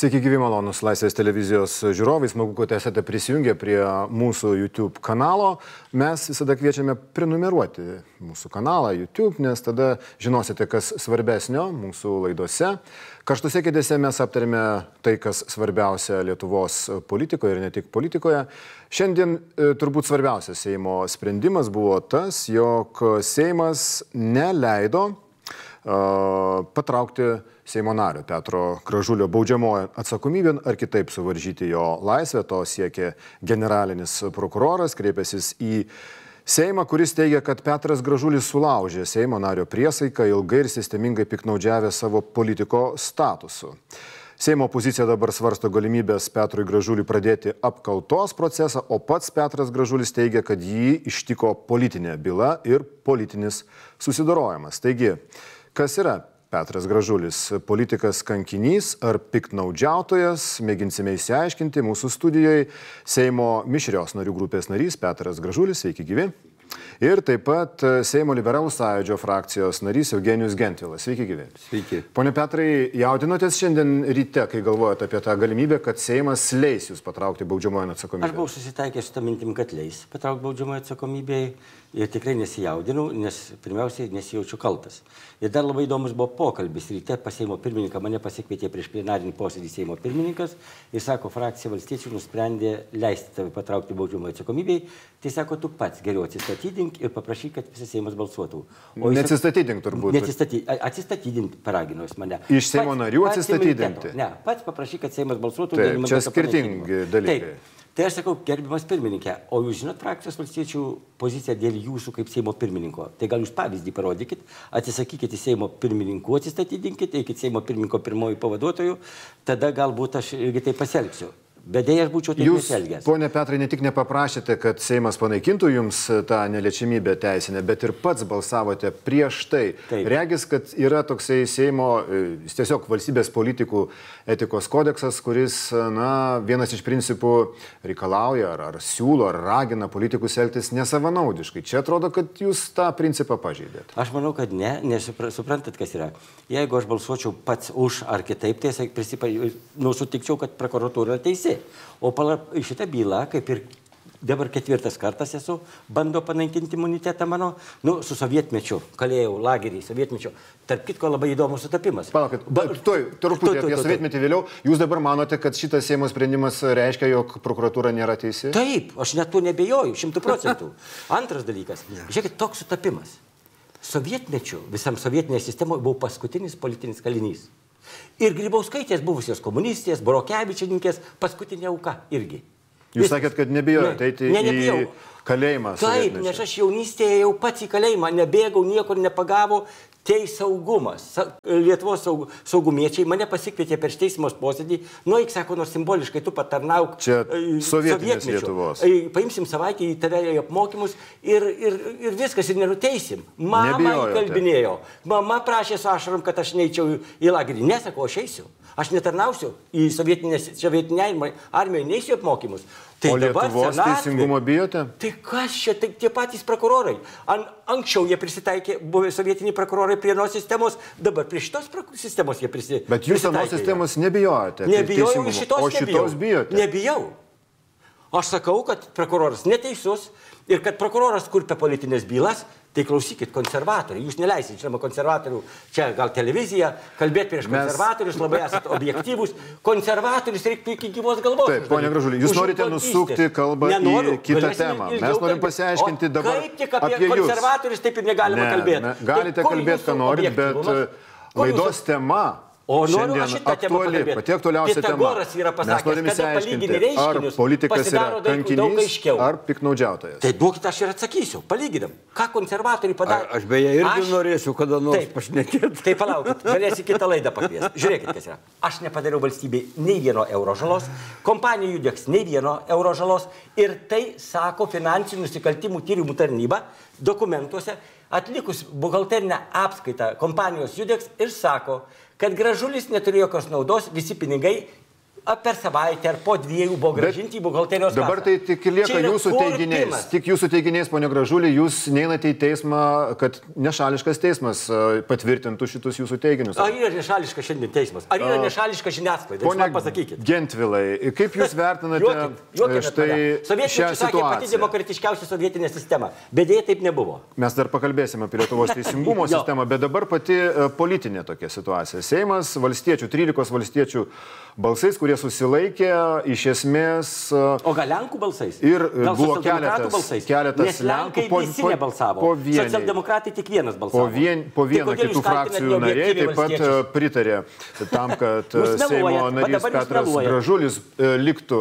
Sveiki, gyvi malonus Laisvės televizijos žiūrovai, smagu, kad esate prisijungę prie mūsų YouTube kanalo. Mes visada kviečiame prenumeruoti mūsų kanalą YouTube, nes tada žinosite, kas svarbesnio mūsų laidose. Karštose kėdėse mes aptarėme tai, kas svarbiausia Lietuvos politikoje ir ne tik politikoje. Šiandien e, turbūt svarbiausias Seimo sprendimas buvo tas, jog Seimas neleido patraukti Seimo nario Petro Gražulio baudžiamojo atsakomybėn ar kitaip suvaržyti jo laisvę. To siekė generalinis prokuroras, kreipęsis į Seimą, kuris teigia, kad Petras Gražulis sulaužė Seimo nario priesaiką, ilgai ir sistemingai piknaudžiavę savo politiko statusu. Seimo opozicija dabar svarsto galimybės Petrui Gražuliui pradėti apkaltos procesą, o pats Petras Gražulis teigia, kad jį ištiko politinė byla ir politinis susidorojimas. Taigi, Kas yra Petras Gražulis, politikas kankinys ar piktnaudžiautojas, mėginsime įsiaiškinti mūsų studijoje Seimo mišrios narių grupės narys Petras Gražulis, sveiki gyvi. Ir taip pat Seimo liberalų sąjūdžio frakcijos narys Eugenijus Gentvilas. Sveiki gyvi. Sveiki. Pone Petrai, jaudinotės šiandien ryte, kai galvojate apie tą galimybę, kad Seimas leis jūs patraukti baudžiamojo atsakomybę? Aš buvau susitaikęs su tą mintim, kad leis patraukti baudžiamojo atsakomybėje ir tikrai nesijaudinau, nes pirmiausiai nesijaučiu kaltas. Ir dar labai įdomus buvo pokalbis. Ryte pas Seimo pirmininką mane pasikvietė prieš plenarinį posėdį Seimo pirmininkas ir sako, frakcija valstiečių nusprendė leisti tave patraukti baudžiamą atsakomybėj. Tai sako, tu pats geriau atsistatydink ir paprašyk, kad visas Seimas balsuotų. O neatsistatydink turbūt. Neatsistatydink, atsistatydink paragino jis mane. Iš Seimo narių atsistatydinti? Ne, pats paprašyk, kad Seimas balsuotų. Taip, čia skirtingi dalykai. Taip. Tai aš sakau, gerbiamas pirmininkė, o jūs žinot frakcijos valstiečių poziciją dėl jūsų kaip Seimo pirmininko. Tai gal jūs pavyzdį parodykit, atsisakykite Seimo pirmininkų, atsistatydinkite, eikit Seimo pirmininko pirmoji pavaduotojų, tada galbūt aš irgi tai pasielgsiu. Bet dėja, aš būčiau taip Jūs, nesielgęs. Pone Petrai, ne tik nepaprašėte, kad Seimas panaikintų jums tą neliečiamybę teisinę, bet ir pats balsavote prieš tai. Taip. Regis, kad yra toksai Seimo, e, tiesiog valstybės politikų etikos kodeksas, kuris, na, vienas iš principų reikalauja ar, ar siūlo, ar ragina politikus elgtis nesavanaudiškai. Čia atrodo, kad jūs tą principą pažeidėt. Aš manau, kad ne, nes suprantat, kas yra. Jeigu aš balsuočiau pats už ar kitaip, tai prisipa, nu, sutikčiau, kad prokuratūra teisė visi. O šitą bylą, kaip ir dabar ketvirtas kartas esu, bando panaikinti imunitetą mano, nu, su sovietmečiu, kalėjau lagerį, sovietmečiu. Tarp kitko labai įdomus sutapimas. Palaukit, tuoj, truputį apie sovietmetį vėliau. Jūs dabar manote, kad šitas Seimo sprendimas reiškia, jog prokuratūra nėra teisi? Taip, aš net tuo nebejoju, šimtų procentų. Antras dalykas, žiūrėkit, toks sutapimas. Sovietmečiu, visam sovietinėje sistemoje buvau paskutinis politinis kalinys. Ir Grybauskaitės buvusios komunistės, Borokevičininkės, paskutinė auka irgi. Jūs Vis... sakėt, kad nebijojate ne, eiti ne, nebijau. į kalėjimą. Taip, nes aš jaunystėje jau pats į kalėjimą nebėgau, niekur nepagavo, tai saugumas. Lietuvos saug, saugumiečiai mane pasikvietė per teismos posėdį, nu, eik, sako, nors simboliškai tu patarnauk. Čia sovietinės Lietuvos. Paimsim savaitę į tave į apmokymus ir, ir, ir viskas, ir nenuteisim. Mama įkalbinėjo. Mama prašė su ašarom, kad aš neičiau į lagerį. Nesako, aš eisiu. Aš netarnausiu į sovietinę armiją, neįsiu apmokymus. Tai o Lietuvos teisingumo bijote? Tai kas čia, tai tie patys prokurorai. An, anksčiau jie prisitaikė, buvę sovietiniai prokurorai prie nuo sistemos, dabar prie šitos sistemos jie prisitaikė. Bet jūs nuo sistemos nebijojate? Nebijojau, šitos, o šitos bijote? Nebijau. Aš sakau, kad prokuroras neteisus ir kad prokuroras kurpia politinės bylas, Tai klausykit, konservatoriai, jūs neleisit, žinoma, konservatorių, čia gal televizija, kalbėti prieš Mes... konservatorius, labai esate objektyvūs. Konservatorius reiktų iki gyvos galvos. Taip, ponia Gražulė, jūs norite nusukti kalbą Nenoriu, į kitą temą. Mes norim pasiaiškinti dabar. Kaip tik apie, apie konservatorius taip ir negalima ne, kalbėti. Ne, galite tai kalbėti, ką norit, bet laidos tema O noriu aš šitą temą pakalbėti. Pati aktualiausia tema. Pythagoras yra pasakęs, kada palygini reiškinius, ar politikas yra kankinys, ar piknaudžiautojas. Tai duokit aš ir atsakysiu, palyginam. Ką konservatoriai padarė? Aš beje irgi aš... norėsiu kada nors taip, pašnekėti. Tai palaukit, galėsi kitą laidą pakviesti. Žiūrėkit, kas yra. Aš nepadariau valstybei nei vieno euro žalos, kompanija judeks nei vieno euro žalos ir tai sako finansinių nusikaltimų tyrimų tarnyba dokumentuose atlikus buhalterinę apskaitą kompanijos judeks ir sako, kad gražulis neturėjo jokios naudos, visi pinigai per savaitę ar po dviejų buvo gražinti į buhalterijos kasą. Dabar tai tik lieka jūsų teiginiais. Tik jūsų teiginiais, ponia Gražulė, jūs neinate į teismą, kad nešališkas teismas e, patvirtintų šitus jūsų teiginius. Ar yra nešališkas šiandien teismas? Ar yra nešališka žiniasklaida? Pone, pasakykit. Gentvilai, kaip jūs vertinate juokit, juokit štai šią situaciją? Pati demokratiškiausia sovietinė sistema, bet dėja taip nebuvo. Mes dar pakalbėsime apie Lietuvos teisingumo sistemą, bet dabar pati e, politinė tokia situacija. Seimas valstiečių, 13 valstiečių balsais, kurie susilaikė iš esmės. O gal Lenkų balsais? Ir gal buvo keletas, balsais? keletas Nes Lenkai po, visi po, nebalsavo. Po vienį, Socialdemokratai tik vienas balsavo. Po, vien, po tai vieną tai kitų frakcijų nariai taip pat e, pritarė tam, kad e, Seimo narys Petras Gražulis e, liktų,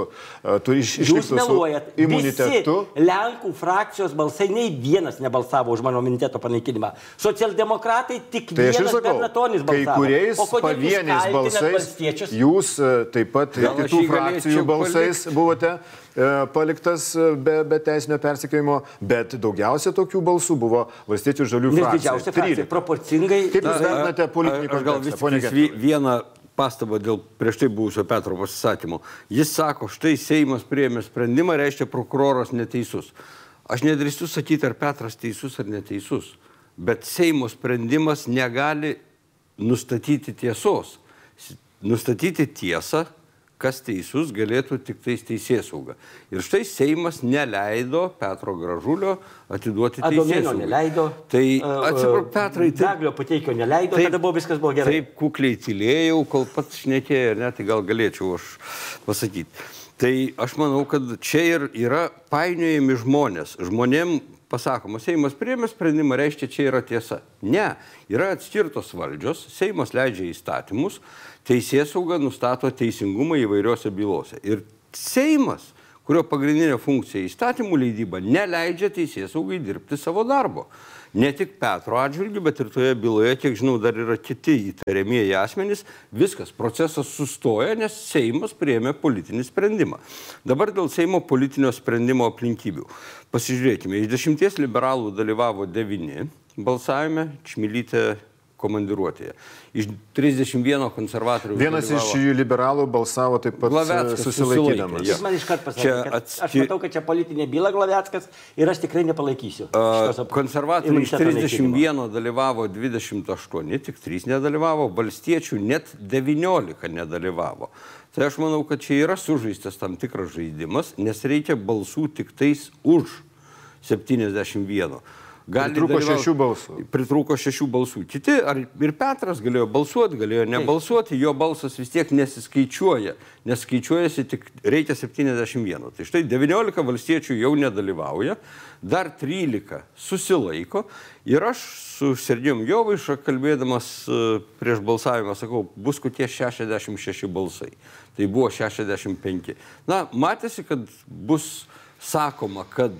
turi išliktų su imunitetu. Visi Lenkų frakcijos balsai, nei vienas nebalsavo už mano imuniteto panaikinimą. Socialdemokratai tik tai vienas Bernatonis balsavo. Kai kuriais pavieniais balsais jūs taip pat ir kitų frakcijų balsais palikt. buvote e, paliktas e, be, be teisinio persikėjimo, bet daugiausia tokių balsų buvo valstiečių žalių frakcijų. Didžiausia frakcija, proporcingai. Kaip jūs vertinate politinį kontekstą? Gal vis vieną pastabą dėl prieš tai buvusio Petro pasisakymo. Jis sako, štai Seimas prieėmė sprendimą, reiškia prokuroras neteisus. Aš nedrįstu sakyti, ar Petras teisus ar neteisus, bet Seimo sprendimas negali nustatyti tiesos nustatyti tiesą, kas teisus galėtų tik tais teisės sauga. Ir štai Seimas neleido Petro Gražulio atiduoti teisės saugai. neleido. Tai atsiprašau, Petrai. Taip, Daglio pateikio neleido, taip, tada buvo viskas buvo gerai. Taip kukliai tylėjau, kol pats šnekėjau, ne, tai gal galėčiau aš pasakyti. Tai aš manau, kad čia ir yra painiojami žmonės. Žmonėm pasakoma, Seimas priėmė sprendimą, reiškia, čia yra tiesa. Ne, yra atskirtos valdžios, Seimas leidžia įstatymus, teisės sauga nustato teisingumą įvairiose bylose. Ir Seimas, kurio pagrindinė funkcija įstatymų leidyba, neleidžia teisės saugai dirbti savo darbo. Ne tik Petro atžvilgiu, bet ir toje byloje, kiek žinau, dar yra kiti įtariamieji asmenys. Viskas, procesas sustoja, nes Seimas priėmė politinį sprendimą. Dabar dėl Seimo politinio sprendimo aplinkybių. Pasižiūrėkime, iš dešimties liberalų dalyvavo devyni balsavime, Čmilytė komandiruotėje. Iš 31 konservatorių. Vienas dalyvavo... iš jų liberalų balsavo taip pat Glaveckas, susilaikydamas. Jis man iškart pasakė, atski... aš matau, kad čia politinė byla Glaveckas ir aš tikrai nepalaikysiu. Uh, konservatoriai iš 31 dalyvavo 28, tik 3 nedalyvavo, valstiečių net 19 nedalyvavo. Tai aš manau, kad čia yra sužaistas tam tikras žaidimas, nes reikia balsų tik tais už 71. Gali pritrūko dalyvau, šešių balsų. Pritrūko šešių balsų. Kiti, ar ir Petras galėjo balsuoti, galėjo nebalsuoti, jo balsas vis tiek nesiskaičiuoja, nes skaičiuojasi tik reikia 71. Tai štai 19 valstiečių jau nedalyvauja, dar 13 susilaiko ir aš su Sergijom Jovaiša kalbėdamas e, prieš balsavimą sakau, bus kokie 66 balsai. Tai buvo 65. Na, matėsi, kad bus sakoma, kad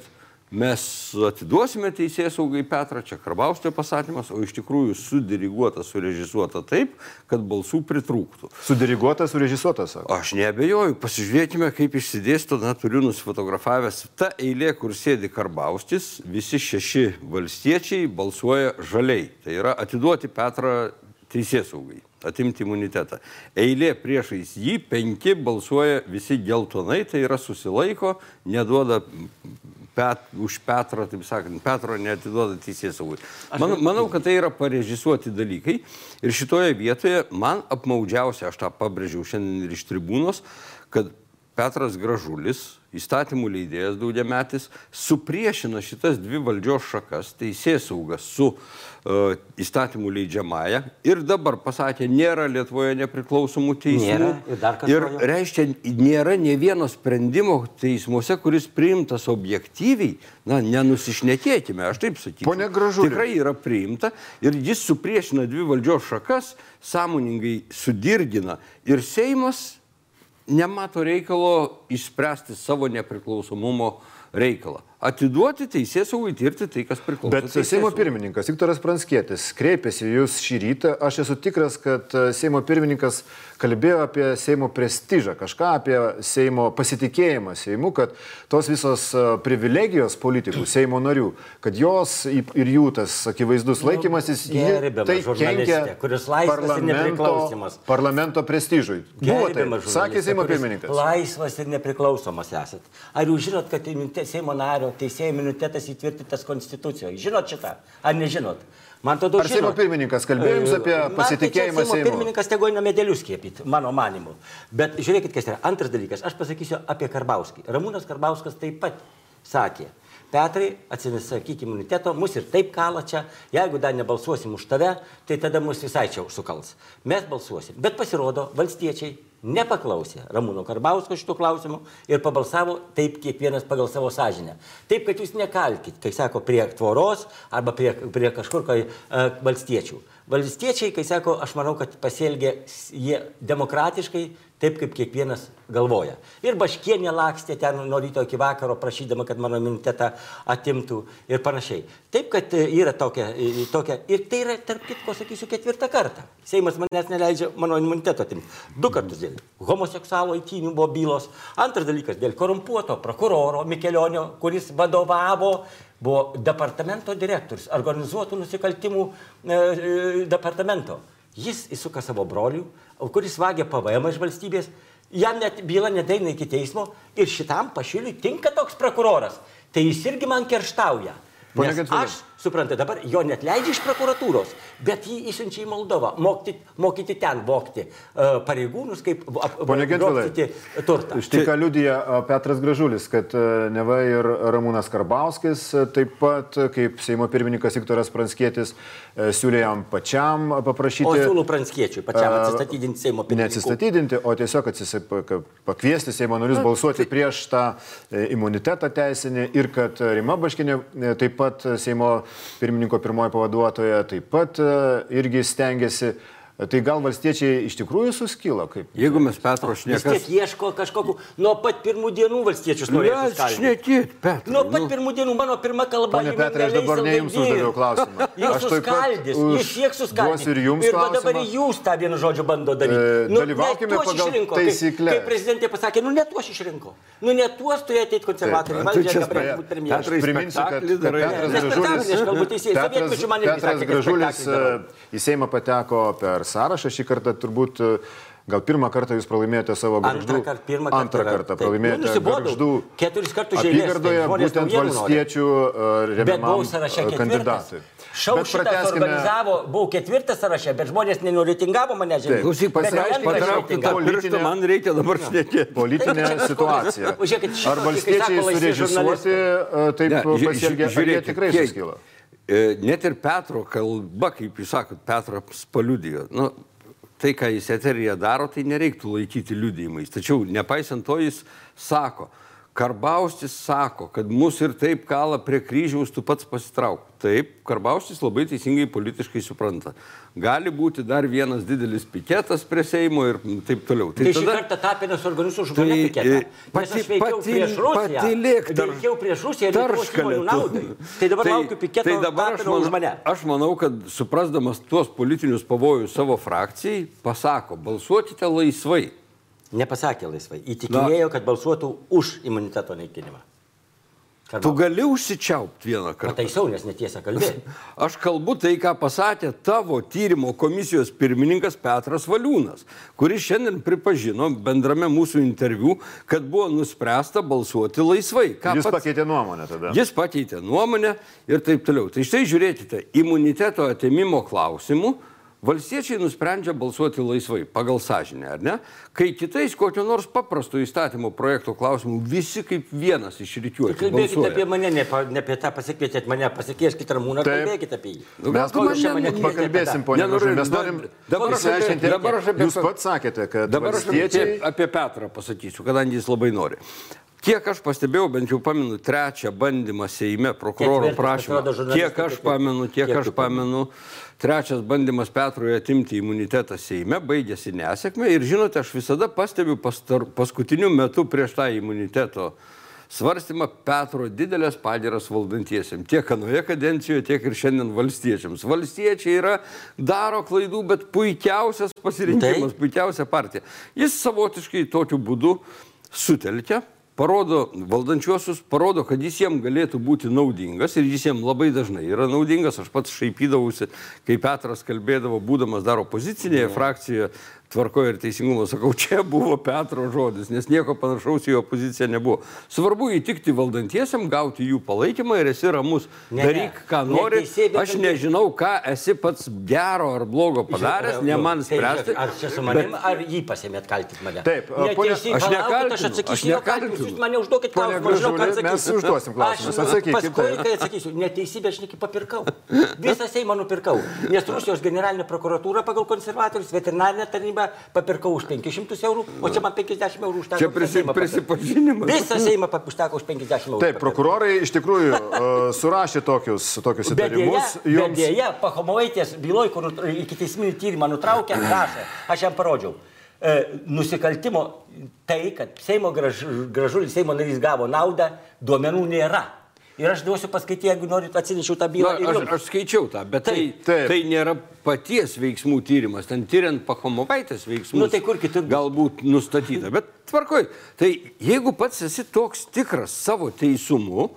mes atiduosime teisės saugai Petrą, čia Karbauskio pasakymas, o iš tikrųjų sudiriguota, surežisuota taip, kad balsų pritrūktų. Sudiriguota, surežisuota, sako. Aš nebejoju, pasižiūrėkime, kaip išsidėsto, na, turiu nusifotografavęs. Ta eilė, kur sėdi Karbauskis, visi šeši valstiečiai balsuoja žaliai. Tai yra atiduoti Petrą teisės saugai atimti imunitetą. Eilė priešais jį, penki balsuoja visi geltonai, tai yra susilaiko, neduoda Pet, už Petrą, taip sakant, Petro neatiduoda teisės saugui. Man, manau, kad tai yra parežisuoti dalykai ir šitoje vietoje man apmaudžiausia, aš tą pabrėžiau šiandien ir iš tribūnos, kad Petras Gražulis, įstatymų leidėjas daugiametis, supriešino šitas dvi valdžios šakas, teisės saugas su uh, įstatymų leidžiamąją ir dabar pasakė, nėra Lietuvoje nepriklausomų teismų. Nėra, ir dar ir reiškia, nėra ne vieno sprendimo teismuose, kuris priimtas objektyviai, na, nenusišnekėkime, aš taip sakyčiau. Pone Gražulė. Tikrai yra priimta ir jis supriešina dvi valdžios šakas, sąmoningai sudirgina ir Seimas nemato reikalo išspręsti savo nepriklausomumo reikalą. atiduoti teisės saugui tirti tai, kas priklauso. Bet Seimo pirmininkas Viktoras Pranskėtis kreipėsi jūs šį rytą. Aš esu tikras, kad Seimo pirmininkas kalbėjo apie Seimo prestižą, kažką apie Seimo pasitikėjimą Seimu, kad tos visos e, privilegijos politikų, Seimo narių, kad jos ir jų tas akivaizdus nu, laikymasis, tai kenkia parlamento, parlamento prestižui. Buvo tai, sakė Seimo pirmininkas. Laisvas ir nepriklausomas esat. Ar jūs žinot, kad Seimo nario teisėjų imunitetas įtvirtintas Konstitucijoje. Žinot šitą? Ar nežinot? Man tada Ar Seimo pirmininkas kalbėjo jums apie pasitikėjimą Seimo? Seimo pirmininkas tegu eina medelius skiepyti, mano manimu. Bet žiūrėkit, kas yra. Antras dalykas, aš pasakysiu apie Karbauskį. Ramūnas Karbauskas taip pat sakė, Petrai, atsisakyk imuniteto, mus ir taip kala čia, jeigu dar nebalsuosim už tave, tai tada mus visai čia sukals. Mes balsuosim. Bet pasirodo, valstiečiai nepaklausė Ramūno Karbausko šitų klausimų ir pabalsavo taip kiekvienas pagal savo sąžinę. Taip, kad jūs nekalkit, kai sako, prie tvoros arba prie, prie kažkur kai, uh, valstiečių. Valstiečiai, kai sako, aš manau, kad pasielgė jie demokratiškai, taip kaip kiekvienas galvoja. Ir Baškienė lakstė ten nuo ryto iki vakaro, prašydama, kad mano imunitetą atimtų ir panašiai. Taip, kad e, yra tokia, e, tokia. Ir tai yra, tarp kitko, sakysiu, ketvirtą kartą. Seimas manęs neleidžia mano imuniteto atimti. Du kartus dėl homoseksualo įtynių buvo bylos. Antras dalykas dėl korumpuoto prokuroro Mikelionio, kuris vadovavo buvo departamento direktorius, organizuotų nusikaltimų e, e, departamento. Jis įsuka savo brolių, kuris vagia PVM iš valstybės, jam net byla nedaina iki teismo ir šitam pašiliui tinka toks prokuroras. Tai jis irgi man kerštauja. Aš suprantate, dabar jo net leidžia iš prokuratūros, bet jį išsiunčia į Moldovą, mokyti, mokyti ten vokti uh, pareigūnus, kaip apgauti turtą. Štai ką liudija Petras Gražulis, kad uh, neva ir Ramūnas Karbauskis, taip pat kaip Seimo pirmininkas Viktoras Pranskėtis, uh, siūlė jam pačiam paprašyti. O siūlų Pranskėčiui pačiam atsistatydinti Seimo pirmininką. Neatsistatydinti, o tiesiog atsisip, pakviesti Seimo narius balsuoti prieš tą imunitetą teisinį ir kad Rima Baškinė taip pat Seimo pirmininko pirmoji pavaduotoja taip pat e, irgi stengiasi Tai gal valstiečiai iš tikrųjų suskilo? Kaip? Jeigu mes Petro šnekas... Vis tiek ieško kažkokių... Nuo pat pirmų dienų valstiečius norėjo suskaldyti. Šnekėt, Petro. Nuo pat nu... pirmų dienų mano pirma kalba. Pane Petrai, aš dabar ne jums uždaviau klausimą. Jūs suskaldys, jūs siek suskaldys. Ir jums. Ir dabar jūs tą vieną žodžių bando daryti. E, nu, dalyvaukime pagal išrinko, taisyklę. Kaip, kaip prezidentė pasakė, nu ne tuos išrinko. Nu ne tuos turėjo ateiti konservatoriai. Valdžia dabar būti premjeras. Priminsiu, kad Petras Gražulis į Seimą pateko per sąrašą šį kartą turbūt Gal pirmą kartą jūs pralaimėjote savo garždų. Antrą kartą, pirmą kartą. Antrą kartą pralaimėjote nu, garždų. Keturis kartus apygardoje būtent valstiečių remiamam kandidatui. Šau šitas organizavo, buvau ketvirtas sąraše, bet žmonės nenoritingavo mane žemė. Klausyk, pasiaiškinkite tą pirštą, man reikia dabar šnekėti. Politinė situacija. Ar valstiečiai surežisuoti taip pasielgė, ar jie tikrai suskilo? E, net ir Petro kalba, kaip jūs sakot, Petras paliudijo. Nu, tai, ką jis eteryje daro, tai nereiktų laikyti liudijimais. Tačiau, nepaisant to, jis sako, Karbaustis sako, kad mus ir taip kala prie kryžiaus, tu pats pasitrauk. Taip, Karbaustis labai teisingai politiškai supranta. Gali būti dar vienas didelis piketas prie Seimo ir taip toliau. Tai, tai tada... šį kartą Tapinas organizuos žmonių tai, piketą. Pati, pati, prieš Rusiją. Pati lėk, dar, veikiau prieš Rusiją ir žmonių naudai. Tai dabar tai, laukiu piketą tai dabar aš manau, už mane. Aš manau, kad suprasdamas tuos politinius pavojus savo frakcijai, pasako, balsuokite laisvai. Nepasakė laisvai. Įtikinėjo, kad balsuotų už imuniteto naikinimą. Kad tu gali užsičiaupti vieną kartą. Pataisiau, nes netiesa kalbėjai. Aš kalbu tai, ką pasakė tavo tyrimo komisijos pirmininkas Petras Valiūnas, kuris šiandien pripažino bendrame mūsų interviu, kad buvo nuspręsta balsuoti laisvai. Ką Jis pats... pakeitė nuomonę tada. Jis pakeitė nuomonę ir taip toliau. Tai štai žiūrėkite, imuniteto atėmimo klausimų Valstiečiai nusprendžia balsuoti laisvai, pagal sąžinę, ar ne? Kai kitais kokio nors paprasto įstatymo projekto klausimų visi kaip vienas iš ryčiuočių. Kalbėkite balsuoja. apie mane, ne, ne apie tą pasikvietėt mane, pasikvieskite Ramūną, kalbėkite apie jį. Nu, mes mane pakalbėsim, ponia Gražu, mes norim dabar išsiaiškinti. Dabar aš apie... Jūs pats sakėte, kad dabar valstiečiai... aš apie, apie Petrą pasakysiu, kadangi jis labai nori. Kiek aš pastebėjau, bent jau pamenu, trečią bandymą Seime, prokuroro prašymą. Kiek aš pamenu, tiek aš pamenu. Trečias bandymas Petrui atimti imunitetą Seime baigėsi nesėkmė. Ir žinote, aš visada pastebiu pastar, paskutiniu metu prieš tą imuniteto svarstymą Petro didelės pagėras valdantiesiam. Tiek anoje kadencijoje, tiek ir šiandien valstiečiams. Valstiečiai yra, daro klaidų, bet puikiausias pasirinkimas, tai. puikiausia partija. Jis savotiškai tokiu būdu sutelkia parodo valdančiuosius, parodo, kad jis jiem galėtų būti naudingas ir jis jiem labai dažnai yra naudingas. Aš pats šaipydavausi, kai Petras kalbėdavo, būdamas dar opozicinėje frakcijoje, tvarkoje ir teisingumo. Sakau, čia buvo Petro žodis, nes nieko panašaus į opoziciją nebuvo. Svarbu įtikti valdantiesiam, gauti jų palaikymą ir esi ramus. Ne, Daryk, ką ne, nori. Neteisėbė, aš nežinau, ką esi pats gero ar blogo padaręs, ne man spręsti. Ar čia su manim, bet... ar jį pasimėt kaltinti mane? Taip, ponia, aš nekaltinu. Aš atsakysiu, nekaltinu. Jūs mane užduokit klausimą, mes užduosim klausimus. Atsakykit. Paskui, kai atsakysiu, neteisybę aš neki papirkau. Visą Seimą nupirkau. Nes Rusijos generalinė prokuratūra pagal konservatorius, veterinarinė tarnyba tarnybą papirkau už 500 eurų, o čia man 50 eurų užteko. Čia prisi, prisipažinimas. Visą Seimą užteko už 50 eurų. Taip, prokurorai iš tikrųjų uh, surašė tokius, tokius įtarimus. Jums... Dėja, Pahomovaitės byloje, kur iki teisminį tyrimą nutraukė, rašė, aš jam parodžiau. E, nusikaltimo tai, kad Seimo graž, gražulis Seimo narys gavo naudą, duomenų nėra. Ir aš duosiu paskaityti, jeigu norit atsinešiau tą bylą. Na, aš, aš skaičiau tą, bet tai, taip. tai nėra paties veiksmų tyrimas. Ten tyriant Pahomovaitės veiksmus. Nu, tai kur kitur? Galbūt nustatyta. Bet tvarkoj. Tai jeigu pats esi toks tikras savo teisumu,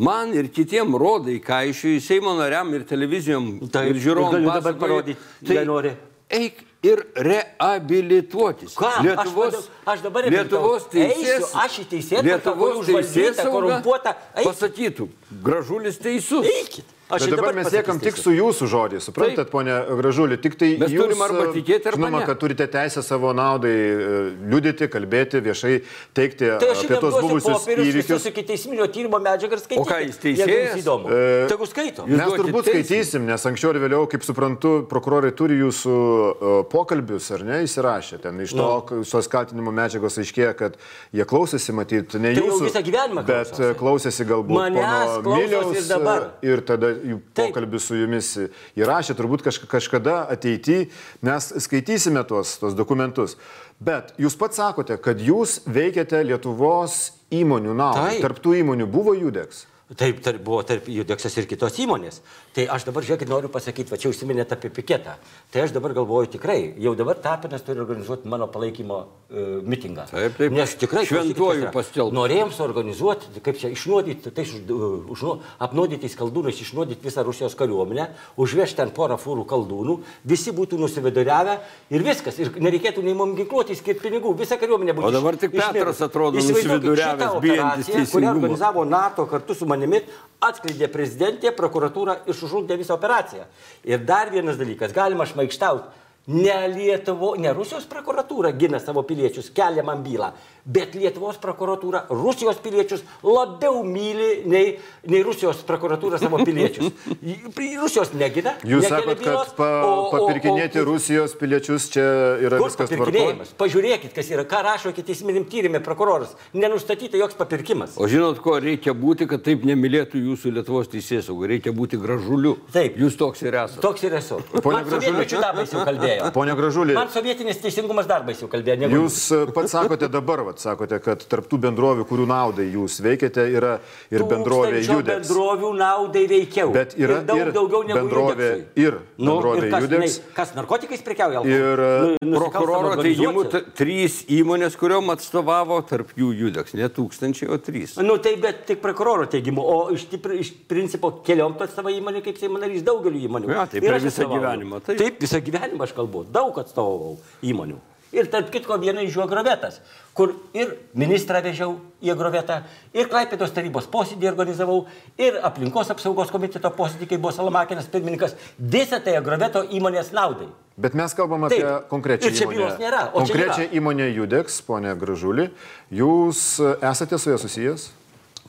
man ir kitiem rodai, ką iš jų Seimo nariam ir televizijom tai, ir žiūrovom. Galiu dabar parodyti, tai nori. Eik ir reabilituotis. Ką? Lietuvos, aš, aš dabar Lietuvos teisės, aš į teisėtą, Lietuvos teisės korumpuotą. Pasakytų, gražulis teisus. Eikit. Aš Bet dabar mes siekam tik su jūsų žodžiais, suprantat, ponė Gražulį, tik tai mes jūs, turim arba tikėti, arba žinoma, ne. kad turite teisę savo naudai e, liudyti, kalbėti, viešai teikti tai apie tos buvusius įvykius. Iki teisminio tyrimo medžiagą ir skaityti. O ką jis teisėjas? E, Tegu skaito. Mes turbūt teismį. skaitysim, nes anksčiau ir vėliau, kaip suprantu, prokurorai turi jūsų uh, pokalbius, ar ne, įsirašę. Ten iš to, no. tos kaltinimo medžiagos aiškėja, kad jie klausėsi, matyt, ne tai jūsų, visą gyvenimą. Bet klausėsi galbūt Manęs Miliaus ir dabar. Ir tada jų pokalbis su jumis įrašė, turbūt kažkada ateityje mes skaitysime tuos, tuos dokumentus. Bet jūs pats sakote, kad jūs veikiate Lietuvos įmonių naudai. Tarptų įmonių buvo Judeks. Taip, tarp, buvo tarp Judeksas ir kitos įmonės. Tai aš dabar, žiūrėkit, noriu pasakyti, va čia užsiminėte apie piketą. Tai aš dabar galvoju tikrai, jau dabar Tapinas turi organizuoti mano palaikymo uh, mitingą. Taip, taip. Nes tikrai šventuoju pastelbti. Norėjom suorganizuoti, kaip čia išnuodyti, tai uh, užnu, apnuodyti skaldūnais, išnuodyti visą Rusijos kariuomenę, užvežti ten porą fūrų kaldūnų, visi būtų nusividuriavę ir viskas. Ir nereikėtų nei mums ginkluoti, skirti pinigų, visa kariuomenė būtų. O dabar tik Petras atrodo nusividuriavęs, bijantis teisingumo. Kurią organizavo NATO kartu su manimi manimi atskleidė prezidentė, prokuratūra ir sužlugdė visą operaciją. Ir dar vienas dalykas, galima šmaikštauti, ne Lietuvo, ne Rusijos prokuratūra gina savo piliečius, kelia man bylą, bet Lietuvos prokuratūra Rusijos piliečius labiau myli nei, nei Rusijos prokuratūra savo piliečius. Rusijos negina. Jūs sakote, kad pa, o, papirkinėti o, o, Rusijos piliečius čia yra viskas papirkinėjimas. Pažiūrėkit, kas yra, ką rašo iki teisminim tyrimė prokuroras. Nenustatyta joks papirkimas. O žinot, ko reikia būti, kad taip nemylėtų jūsų Lietuvos teisės saugai? Reikia būti gražuliu. Taip. Jūs toks ir esate. Toks ir esu. Pone Gražulė. Pone Gražulė. Man sovietinis teisingumas darbais jau kalbėjo. Jūs pats sakote dabar, vat, sakote, kad tarptų bendrovių, kurių naudai jūs veikiate, yra ir bendrovė Judeks. bendrovių naudai veikiau. Bet yra ir daug ir daugiau negu bendrovė Judeksui. ir bendrovė nu, ir kas, Judeks. Ne, kas narkotikais prekiauja? Ir nu, prokuroro teigimu trys įmonės, kuriuom atstovavo, tarp jų Judeks, ne tūkstančiai, o trys. Nu tai bet tik prokuroro teigimu, o iš, iš principo keliom to savo įmonė kaip Seimo narys daugeliu įmonių. Ja, taip, per visą gyvenimą. Taip. taip, visą gyvenimą aš kalbu, daug atstovau įmonių. Ir tarp kitko viena iš jų agrovetas, kur ir ministrą vežiau į agrovetą, ir Klaipėdos tarybos posėdį organizavau, ir aplinkos apsaugos komiteto posėdį, kai buvo Salamakinas pirmininkas. Visą tai agroveto įmonės naudai. Bet mes kalbam apie Taip. konkrečią ir čia įmonę. Nėra, konkrečią įmonę Judeks, ponė Gražulį. Jūs esate su ja susijęs?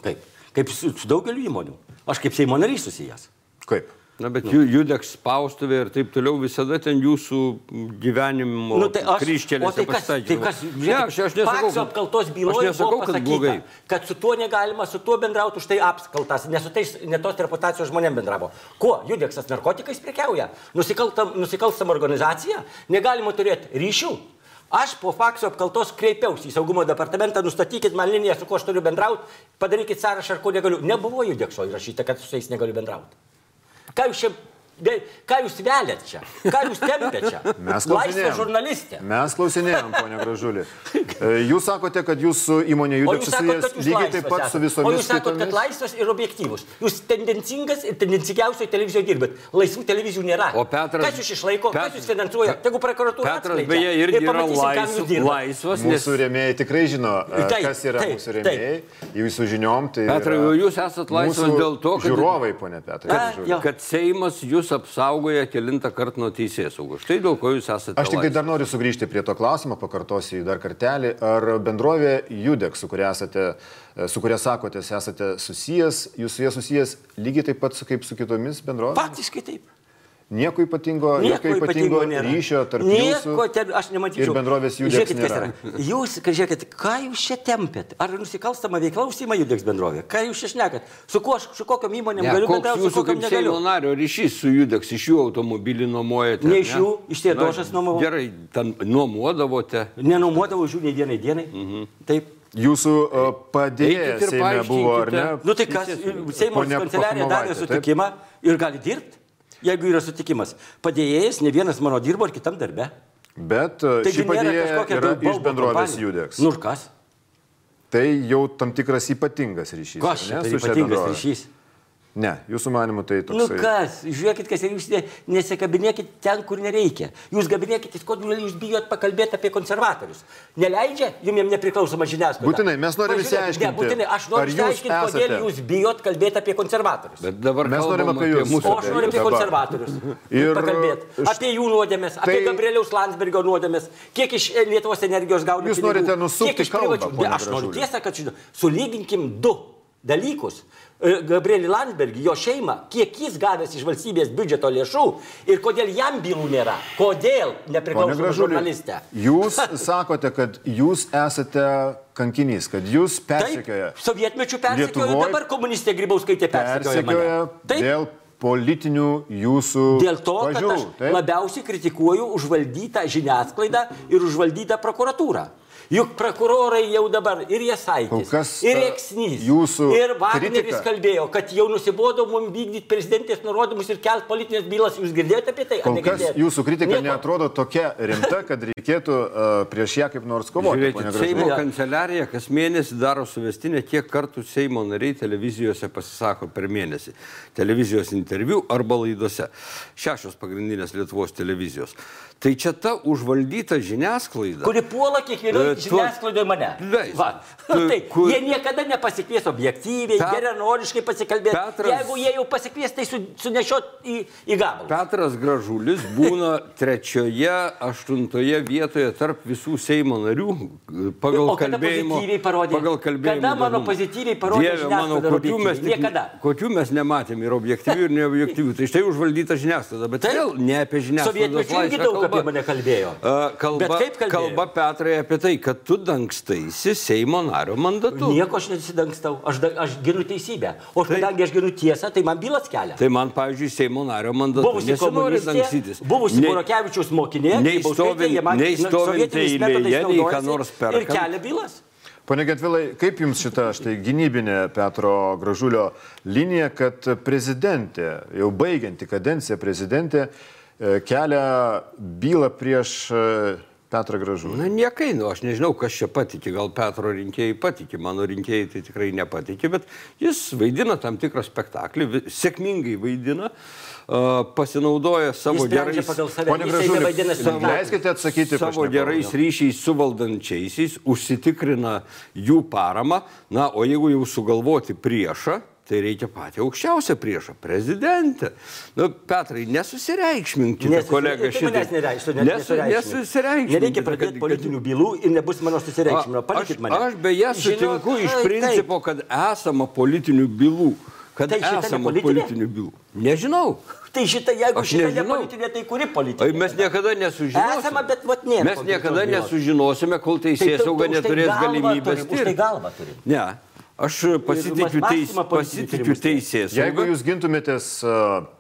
Kaip? Kaip su, su daugeliu įmonių. Aš kaip Seimo narys susijęs. Kaip? Na, bet nu. judeks spaustuvė ir taip toliau visada ten jūsų gyvenimo nu, tai kryškelės. Tai kas, tai kas, žiūrėk, ne, aš, aš nesakau, kad apkaltos byloje nesakau, kad blogai. Kad su tuo negalima, su tuo bendrauti, už tai apskaltas, nes su tais netos reputacijos žmonėm bendravo. Kuo? Judeksas narkotikais prekiauja. Nusikalstam organizacija, negalima turėti ryšių. Aš po fakso apkaltos kreipiausi į saugumo departamentą, nustatykit man liniją, su kuo aš turiu bendrauti, padarykit sąrašą, ar ko negaliu. Nebuvo judekso įrašyta, kad su jais negaliu bendrauti. Ką jūs Be, ką jūs velėt čia? Ką jūs tempėt čia? Mes klausinėjom. žurnalistė. Mes klausinėjom, ponia Gražulį. E, Jūs sakote, kad jūsų įmonė sakote, susijęs lygiai laisvas taip pat su esat. O visomis jūs sakote, kad laisvas ir objektyvus. Jūs tendencingas ir tendencingiausioje televizijoje dirbat. Laisvų televizijų nėra. O Petras- Kas jūs išlaiko, Pet- kas jūs finansuoja? Tegu prokuratūra. Petras atskleidžia. beje irgi Ir yra pamatysim, kam jūs laisv, dirbat. laisvas, nes Mūsų rėmėjai tikrai žino, e, Taip, kas yra taip, mūsų rėmėjai. Jūsų žiniom tai... Petrai, jūs esat laisvas dėl to, kad- Žiūrovai, ponia Petrai. Kad Seimas jūs apsaugoja kilintą kartą nuo teisės saugos. Štai dėl ko jūs esate. Aš tik tai dar noriu sugrįžti prie to klausimo, pakartosiu jį dar kartelį. Ar bendrovė Judek, su kuria, esate, su kuria sakotės, esate susijęs, jūs su jie susijęs lygiai taip pat su, kaip su kitomis bendrovėmis? Faktiškai taip. Nieko ypatingo, Nieko jokio ypatingo nėra. ryšio tarp Nieko jūsų ten, aš nematyčiau. ir bendrovės Judeks Žiūrėkit, kas yra. Jūs, kad žiūrėkit, ką jūs čia tempėt? Ar nusikalstama veikla užsima Judeks bendrovė? Ką jūs čia šnekat? Su, kuo, su kokiam įmonėm Ne, galiu bendrauti, su kokiam kaip Seimo negaliu? nario ryšys su Judeks, iš jų automobilį nuomojate? Ne iš jų, iš Tiedošas Na, nuomavau. Gerai, ten nuomodavote. Nenuomodavau už jų nei dienai dienai. Mhm. Taip. Jūsų e, padėjėjas Seime buvo, ar ne? Nu tai kas, Seimo kanceliarija davė sutikimą ir gali dirbti, jeigu yra sutikimas. Padėjėjas, ne vienas mano dirbo ir kitam darbe. Bet e, nėra padėjėja kažkokia yra daug iš bendrovės. Judeks. Nu ir kas? Tai jau tam tikras ypatingas ryšys. Kas ar čia tai ypatingas ryšys? Ne, jūsų manimu tai Nu toks. kas, žiūrėkit, kas ir jūs ne- nesikabinėkit ten, kur nereikia. Jūs kabinėkit, kodėl jūs bijot pakalbėti apie konservatorius. Neleidžia jums jiem nepriklausoma žiniasklaida. Būtinai, mes norim Pažiūrėkit, išsiaiškinti, Ne, būtinai, aš noriu išsiaiškinti, kodėl jūs bijot kalbėti apie konservatorius. Bet dabar Mes norim kalbam apie jūs. mūsų O aš noriu apie Dabar. konservatorius. Ir- pakalbėti. Apie jų nuodėmės, apie Tai- Gabrieliaus Landsbergio nuodėmės, kiek iš e, Lietuvos energijos gauna. Jūs pinigų, norite nusukti kalbą, Aš noriu tiesą, kad žinau. Sulyginkim du dalykus. E, Gabrielį Landsbergį, jo šeimą, kiek jis gavęs iš valstybės biudžeto lėšų ir kodėl jam bylų nėra. Kodėl nepriklausoma žurnalistė. jūs sakote, kad jūs esate kankinys, kad jūs persekioja, Taip, sovietmečių persekiojo, Lietuvoj dabar komunistė Grybauskaitė persekioja. persekioja. Taip, dėl politinių jūsų Dėl to, kad pažiūrų. aš taip? labiausiai kritikuoju užvaldytą žiniasklaidą ir užvaldytą prokuratūrą. Juk prokurorai jau dabar ir Jasaitis, ir Eksnys, jūsų ir Wagneris kritika- kalbėjo, kad jau nusibodo mums vykdyti prezidentės nurodymus ir kelt politinės bylas. Jūs girdėjote apie tai? Kol kas jūsų kritika Nieko. netrodo tokia rimta, kad reikėtų uh, prieš ją kaip nors kovoti. pone Žiūrėkit, Gražuli. Seimo Jo. kanceliarija kas mėnesį daro suvestinę, kiek kartų Seimo nariai televizijose pasisako per mėnesį. Televizijos interviu arba laidose. Šešios pagrindinės Lietuvos televizijos. Tai čia ta užvaldyta žiniasklaida. Kuri puola kiekvienoje E, žiniasklaidoje mane. Leis. Va. Tai kur- jie niekada nepasikvies objektyviai, Pet- geranoriškai pasikalbėti. Petras- Jeigu jie jau pasikvies, tai su, sunešiot į, į gabalą. Petras Gražulis būna trečioje, aštuntoje vietoje tarp visų Seimo narių pagal O kalbėjimo. pozityviai parodė? Pagal kalbėjimo. Kada mano įdomumą. pozityviai parodė Dieve mano, kokių mes, tik- Niekada. kokių mes nematėm ir objektyvių, ir neobjektyvių. Tai štai užvaldyta žiniasklaida, bet Taip. vėl ne apie žiniasklaidą. Apie mane kalbėjo. Kalba, Bet kaip kalbėjo? kalba Petrai apie tai, kad tu dangstaisi Seimo nario mandatu. Nieko aš nesidangstau, aš, aš ginu teisybę. O aš, kadangi aš ginu tiesą, tai man bylas kelia. Tai man, pavyzdžiui, Seimo nario mandatu. Buvusi komunistė, dangstytis. buvusi Burokevičiaus mokinė, nei Grybauskaitė, stovint- jie man nei stovint sovietiniais eilėje, nei ką nors Ir perkant. kelia bylas. Pone Getvilai, kaip jums šita štai gynybinė Petro Gražulio linija, kad prezidentė, jau baigianti kadenciją prezidentė, kelia bylą prieš e, Petrą Gražulį? Na niekai, nu aš nežinau, kas čia patikė, gal Petro rinkėjai patikė, mano rinkėjai tai tikrai nepatikė, bet jis vaidina tam tikrą spektaklį, sėkmingai vaidina, a, pasinaudoja savo gerais... Pone nevaidina spektaklio. leiskite atsakyti Savo gerais ryšiais su valdančiaisiais užsitikrina jų paramą, na, o jeigu jau sugalvoti priešą, tai reikia patį aukščiausią priešą - prezidentę. Nu, Petrai, nesusireikšminkite, Nesusi- kolega, tai net Nesu-. Nesusireikšminkite. Nereikia pradėti politinių bylų ir nebus mano susireikšmino. Palikit aš, mane. Aš beje sutinku Žinot, iš principo, kad esama politinių bylų. Kad Tai esama politinių bylų. Nežinau. Tai šitą, jeigu Aš šitą ne politinė, tai kuri politinė? Ai, mes niekada nesužinosime. Esama, bet vat nėra Mes niekada nesužinosime, kol Tai teisės tu- sauga tu už tai neturės galimybės turim, Už tai galvą turi. Ne. Aš pasitikiu, teis, pasitikiu teisės. Jeigu jūs gintumėtės a,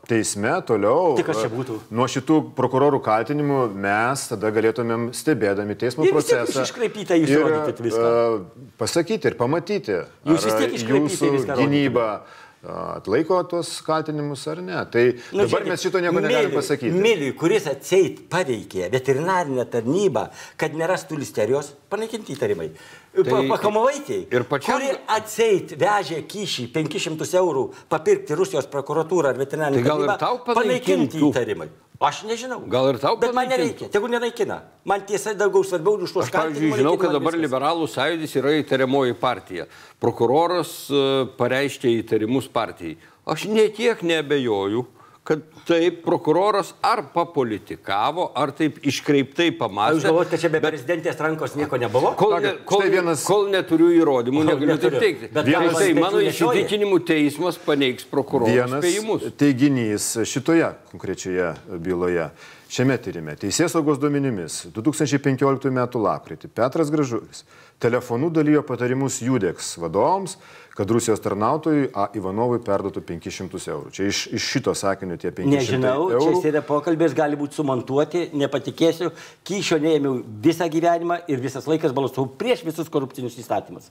teisme toliau būtų? nuo šitų prokurorų kaltinimų, mes tada galėtumėm stebėdami teismo Ir procesą. jūs iškraipytą jūs ir, viską. a, Pasakyti ir pamatyti, Jūs vis tiek iškraipytai jūsų gynyba a, atlaiko tuos kaltinimus ar ne. Tai Nu, dabar mes šito nieko negalim pasakyti. Miliui, kuris atseit paveikė veterinarinę tarnybą, kad nerastų listerijos, panaikinti įtarimai. Tai- Pakamovaitė, ir pačiam- kuri atseit vežė kyšį 500 eurų papirkti Rusijos prokuratūrą ar veterinarinę Tai tarnybą, panaikinti įtarimai. Aš nežinau. Gal ir tau Bet man nereikia, tegu nenaikina. Man tiesa daugiau svarbiau už tuos Aš, pavyzdžiui, žinau, kad dabar liberalų sąjūdis yra įtariamoji partija. Prokuroras e, pareiškė įtarimus partijai. Aš netiek nebejoju, kad taip prokuroras ar papolitikavo, ar taip iškreiptai Jūs pamastė. galvojate, kad čia be prezidentės rankos nieko nebuvo? Kol, ne, kol, štai vienas... vienas- kol neturiu įrodymų, negaliu taip teikti. Bet Vienas, tai pečių mano įsitikinimu teismas paneigs prokuroro Vienas spėjimus. teiginys šitoje konkrečioje byloje. Šiame tyrime Teisės saugos duomenimis 2015 m. lapkritį Petras Gražulis telefonu dalyjo patarimus Judeks vadovams, kad Rusijos tarnautojui A. Ivanovui perduotų 500 eurų. Čia iš, iš šito sakinio tie 500 Nežinau, čia eurų. sėdė pokalbės, gali būti sumontuoti, nepatikėsiu, kyšio neėmiau visą gyvenimą ir visas laikas balsavau prieš visus korupcinius įstatymus.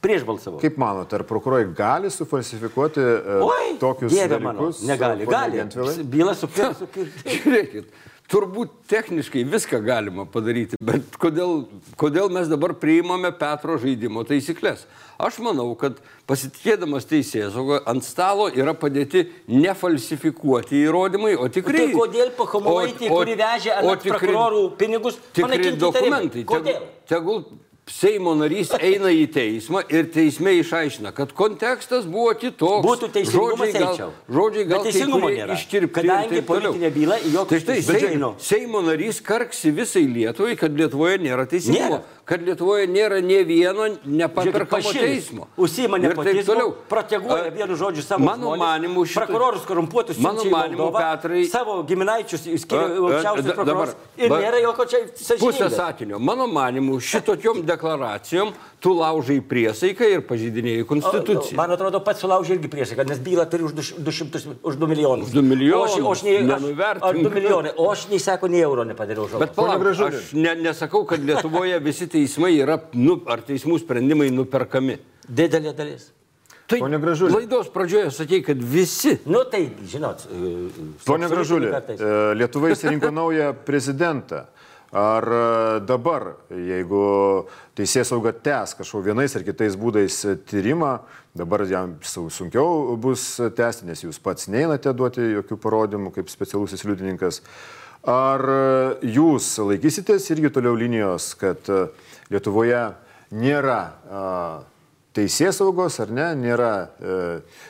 Prieš balsavau. Kaip manote, ar prokurorai gali sufalsifikuoti e, Oi, tokius dieve mano, dalykus? negali, pone gali. Gentvilai? Byla su pirsu. Žiūrėkit, turbūt techniškai viską galima padaryti, bet kodėl, kodėl mes dabar priimame Petro žaidimo taisyklės? Aš manau, kad pasitikėdamas teisės saugo ant stalo yra padėti nefalsifikuoti įrodymai, o tikrai... Tai kodėl pakomovaitį, kuri vežė ant prokurorų pinigus, tikri panaikinti dokumentai. Kodėl? Tegul, tegul Seimo narys eina į teismą ir teisme išaiškina, kad kontekstas buvo kitoks. Būtų teisingumas, žodžiai gal, žodžiai gal teisingumo nėra. iškirpti. Kadangi politinė byla į jokius Tai štai, Seimo. Seimo narys karksi visai Lietuvai, kad Lietuvoje nėra teisingumo. Nėra. Kad Lietuvoje nėra ne vieno nepaperkamo teismo. Užsima toliau. proteguoja vienu žodžiu savo Mano žmones, manimu, šito- prokurorus korumpuotus Mano manimu, Moldovą, Petrai- savo giminaičius skiria aukščiausius prokurorus ir nėra jokio čia Pusę sąžiningumo. sakinio. Mano manimu, šitokiom deklaracijom tu laužai priesaiką ir pažydinėjai konstituciją. Man atrodo, pats sulaužė irgi priesaiką, nes bylą turi už 200, už 2 milijonus. Už du milijonus, O aš, o aš ar 2 milijonai, o aš nei sako, nei euro nepadariau žalos. Bet palauk, aš ne, nesakau, kad Lietuvoje visi teismai yra, nu, ar teismų sprendimai nuperkami. Didelė dalis. Tai Pone Gražuli. laidos pradžioje sakei, kad visi. Nu tai, žinot, e, Pone absoliutiniai Gražulė, e, Lietuva įsirinko naują prezidentą. Ar e, dabar, jeigu teisės sauga tęs kažkokiu vienais ar kitais būdais tyrimą, dabar jam su- sunkiau bus tęsti, nes jūs pats neinate duoti jokių parodymų kaip specialusis liudininkas. Ar e, jūs laikysitės irgi toliau linijos, kad e, Lietuvoje nėra teisės saugos ar ne, nėra e,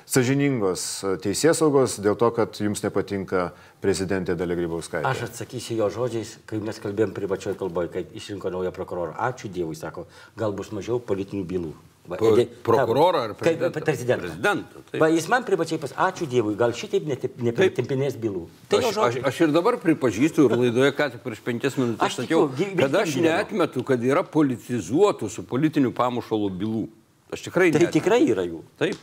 sažiningos teisės saugos dėl to, kad jums nepatinka prezidentė Dalia Grybauskaitė. Aš atsakysiu jo žodžiais, kai mes kalbėjom privačioje kalboje, kai išrinko naują prokurorą. Ačiū Dievui, sako, gal bus mažiau politinių bylų. Va, Po- edi- prokurorą ar prezidentą? prezidentą? Prezidentą. Va, jis man privačiai pas, ačiū Dievui, gal šitaip nepritempinės bylų. Tai jo Aš, aš, aš ir dabar pripažįstu, ir laidoje ką tik prieš penkias minutės Aš sakiau, tikiu, kad aš neatmetu, kad yra politizuotų su politiniu pamušalu bylų. Aš tikrai Tai neatmetu. tikrai yra jų. Taip.